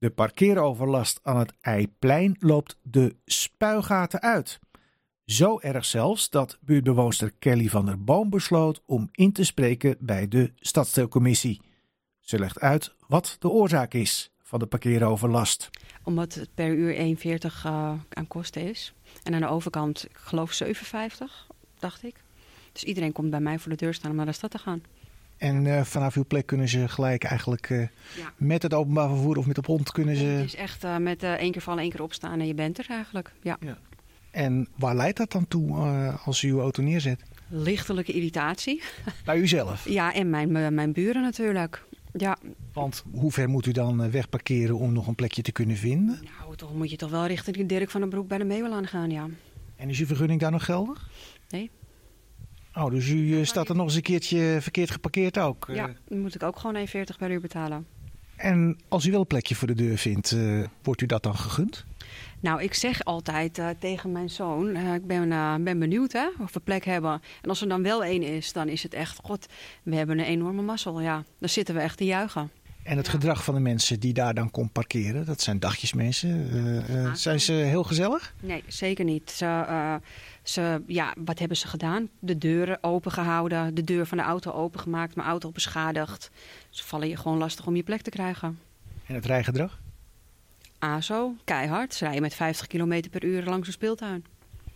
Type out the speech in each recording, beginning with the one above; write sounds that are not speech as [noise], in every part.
De parkeeroverlast aan het Eiplein loopt de spuigaten uit. Zo erg zelfs dat buurtbewoonster Kelly van der Boom besloot om in te spreken bij de stadsdeelcommissie. Ze legt uit wat de oorzaak is van de parkeeroverlast. Omdat het per uur 1,40 uh, aan kosten is. En aan de overkant, ik geloof 7,50, dacht ik. Dus iedereen komt bij mij voor de deur staan om naar de stad te gaan. En uh, vanaf uw plek kunnen ze gelijk eigenlijk uh, ja. met het openbaar vervoer of met de hond kunnen ze... Het is echt uh, met één keer vallen, één keer opstaan en je bent er eigenlijk. Ja. ja. En waar leidt dat dan toe als u uw auto neerzet? Lichtelijke irritatie. [laughs] Bij uzelf? Ja, en mijn, mijn buren natuurlijk. Ja. Want hoe ver moet u dan wegparkeren om nog een plekje te kunnen vinden? Nou, toch moet je toch wel richting Dirk van den Broek bij de Meeuwelaan gaan, ja. En is uw vergunning daar nog geldig? Nee. Oh, dus u staat er nog eens een keertje verkeerd geparkeerd ook? Ja, dan moet ik ook gewoon 1,40 per uur betalen. En als u wel een plekje voor de deur vindt, uh, wordt u dat dan gegund? Nou, ik zeg altijd uh, tegen mijn zoon, uh, ik ben, ben benieuwd hè, of we plek hebben. En als er dan wel één is, dan is het echt, god, we hebben een enorme mazzel. Ja, dan zitten we echt te juichen. En het gedrag van de mensen die daar dan komt parkeren, dat zijn dagjesmensen. Uh, zijn ze heel gezellig? Nee, zeker niet. Ze, uh, ze, ja, wat hebben ze gedaan? De deuren opengehouden, de deur van de auto opengemaakt, mijn auto beschadigd. Ze vallen je gewoon lastig om je plek te krijgen. En het rijgedrag? ASO, keihard. Ze rijden met 50 km per uur langs een speeltuin.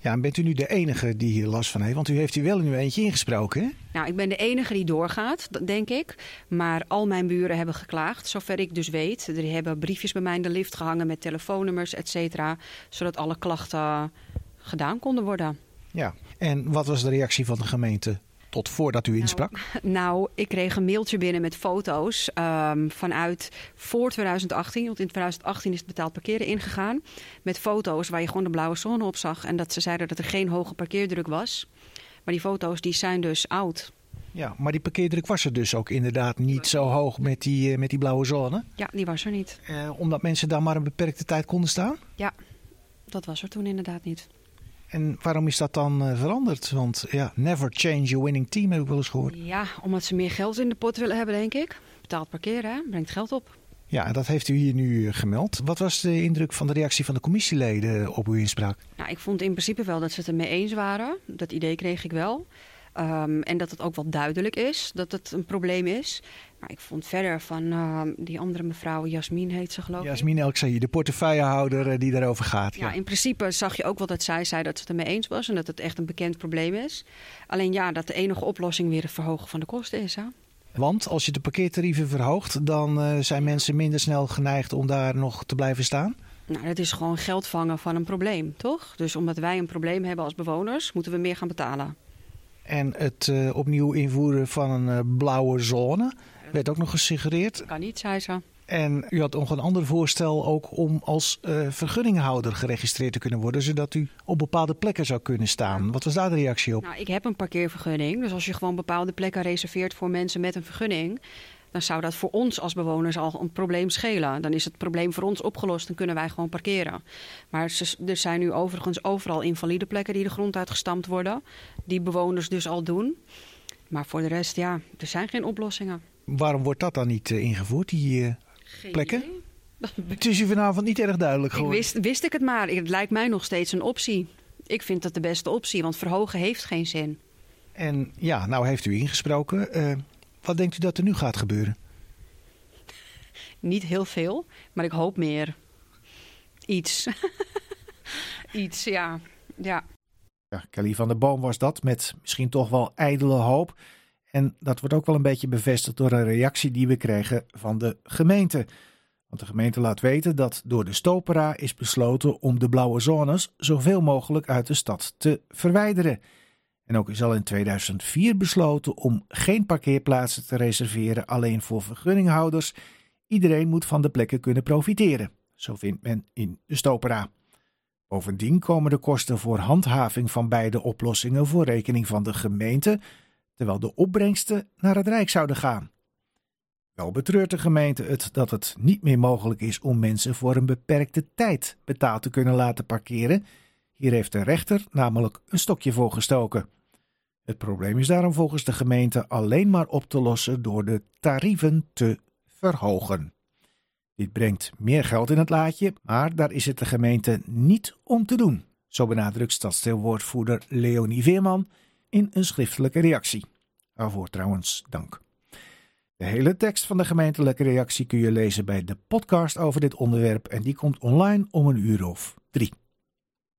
Ja, en bent u nu de enige die hier last van heeft? Want u heeft hier wel in uw eentje ingesproken, hè? Nou, ik ben de enige die doorgaat, denk ik. Maar al mijn buren hebben geklaagd, zover ik dus weet. Er hebben briefjes bij mij in de lift gehangen met telefoonnummers, et cetera. Zodat alle klachten gedaan konden worden. Ja, en wat was de reactie van de gemeente tot voordat u insprak? Nou, nou, ik kreeg een mailtje binnen met foto's um, vanuit voor 2018. Want in 2018 is het betaald parkeren ingegaan. Met foto's waar je gewoon de blauwe zone op zag. En dat ze zeiden dat er geen hoge parkeerdruk was. Maar die foto's die zijn dus oud. Ja, maar die parkeerdruk was er dus ook inderdaad niet zo hoog met die, met die blauwe zone? Ja, die was er niet. Eh, omdat mensen daar maar een beperkte tijd konden staan? Ja, dat was er toen inderdaad niet. En waarom is dat dan uh, veranderd? Want ja, never change your winning team heb ik wel eens gehoord. Ja, omdat ze meer geld in de pot willen hebben, denk ik. Betaald parkeren, hè? brengt geld op. Ja, dat heeft u hier nu gemeld. Wat was de indruk van de reactie van de commissieleden op uw inspraak? Nou, ik vond in principe wel dat ze het ermee eens waren. Dat idee kreeg ik wel. Um, en dat het ook wel duidelijk is dat het een probleem is. Maar ik vond verder van uh, die andere mevrouw, Jasmin heet ze geloof ik. Jasmin Elksaï, de portefeuillehouder uh, die daarover gaat. Ja. ja. in principe zag je ook wel dat zij zei dat ze het ermee eens was. En dat het echt een bekend probleem is. Alleen ja, dat de enige oplossing weer het verhogen van de kosten is. Hè? Want als je de parkeertarieven verhoogt, dan uh, zijn mensen minder snel geneigd om daar nog te blijven staan? Nou, dat is gewoon geld vangen van een probleem, toch? Dus omdat wij een probleem hebben als bewoners, moeten we meer gaan betalen. En het uh, opnieuw invoeren van een uh, blauwe zone werd ook nog gesuggereerd. Kan niet, zei ze. En u had nog een ander voorstel ook om als uh, vergunninghouder geregistreerd te kunnen worden, zodat u op bepaalde plekken zou kunnen staan. Wat was daar de reactie op? Nou, ik heb een parkeervergunning, dus als je gewoon bepaalde plekken reserveert voor mensen met een vergunning, dan zou dat voor ons als bewoners al een probleem schelen. Dan is het probleem voor ons opgelost en kunnen wij gewoon parkeren. Maar er zijn nu overigens overal invalide plekken die de grond uitgestampt worden, die bewoners dus al doen. Maar voor de rest, ja, er zijn geen oplossingen. Waarom wordt dat dan niet uh, ingevoerd, die uh, plekken? [laughs] Het is u vanavond niet erg duidelijk geworden. Wist, wist ik het maar. Het lijkt mij nog steeds een optie. Ik vind dat de beste optie, want verhogen heeft geen zin. En ja, nou heeft u ingesproken. Uh, wat denkt u dat er nu gaat gebeuren? Niet heel veel, maar ik hoop meer. Iets. [laughs] Iets, ja. ja. Ja, Kelly van der Boom was dat, met misschien toch wel ijdele hoop. En dat wordt ook wel een beetje bevestigd door een reactie die we kregen van de gemeente. Want de gemeente laat weten dat door de Stopera is besloten om de blauwe zones zoveel mogelijk uit de stad te verwijderen. En ook is al in 2004 besloten om geen parkeerplaatsen te reserveren alleen voor vergunninghouders. Iedereen moet van de plekken kunnen profiteren. Zo vindt men in de Stopera. Bovendien komen de kosten voor handhaving van beide oplossingen voor rekening van de gemeente, terwijl de opbrengsten naar het Rijk zouden gaan. Wel betreurt de gemeente het dat het niet meer mogelijk is om mensen voor een beperkte tijd betaald te kunnen laten parkeren. Hier heeft de rechter namelijk een stokje voor gestoken. Het probleem is daarom volgens de gemeente alleen maar op te lossen door de tarieven te verhogen. Dit brengt meer geld in het laadje, maar daar is het de gemeente niet om te doen. Zo benadrukt stadsdeelwoordvoerder Leonie Veerman in een schriftelijke reactie. Waarvoor trouwens dank. De hele tekst van de gemeentelijke reactie kun je lezen bij de podcast over dit onderwerp en die komt online om een uur of drie.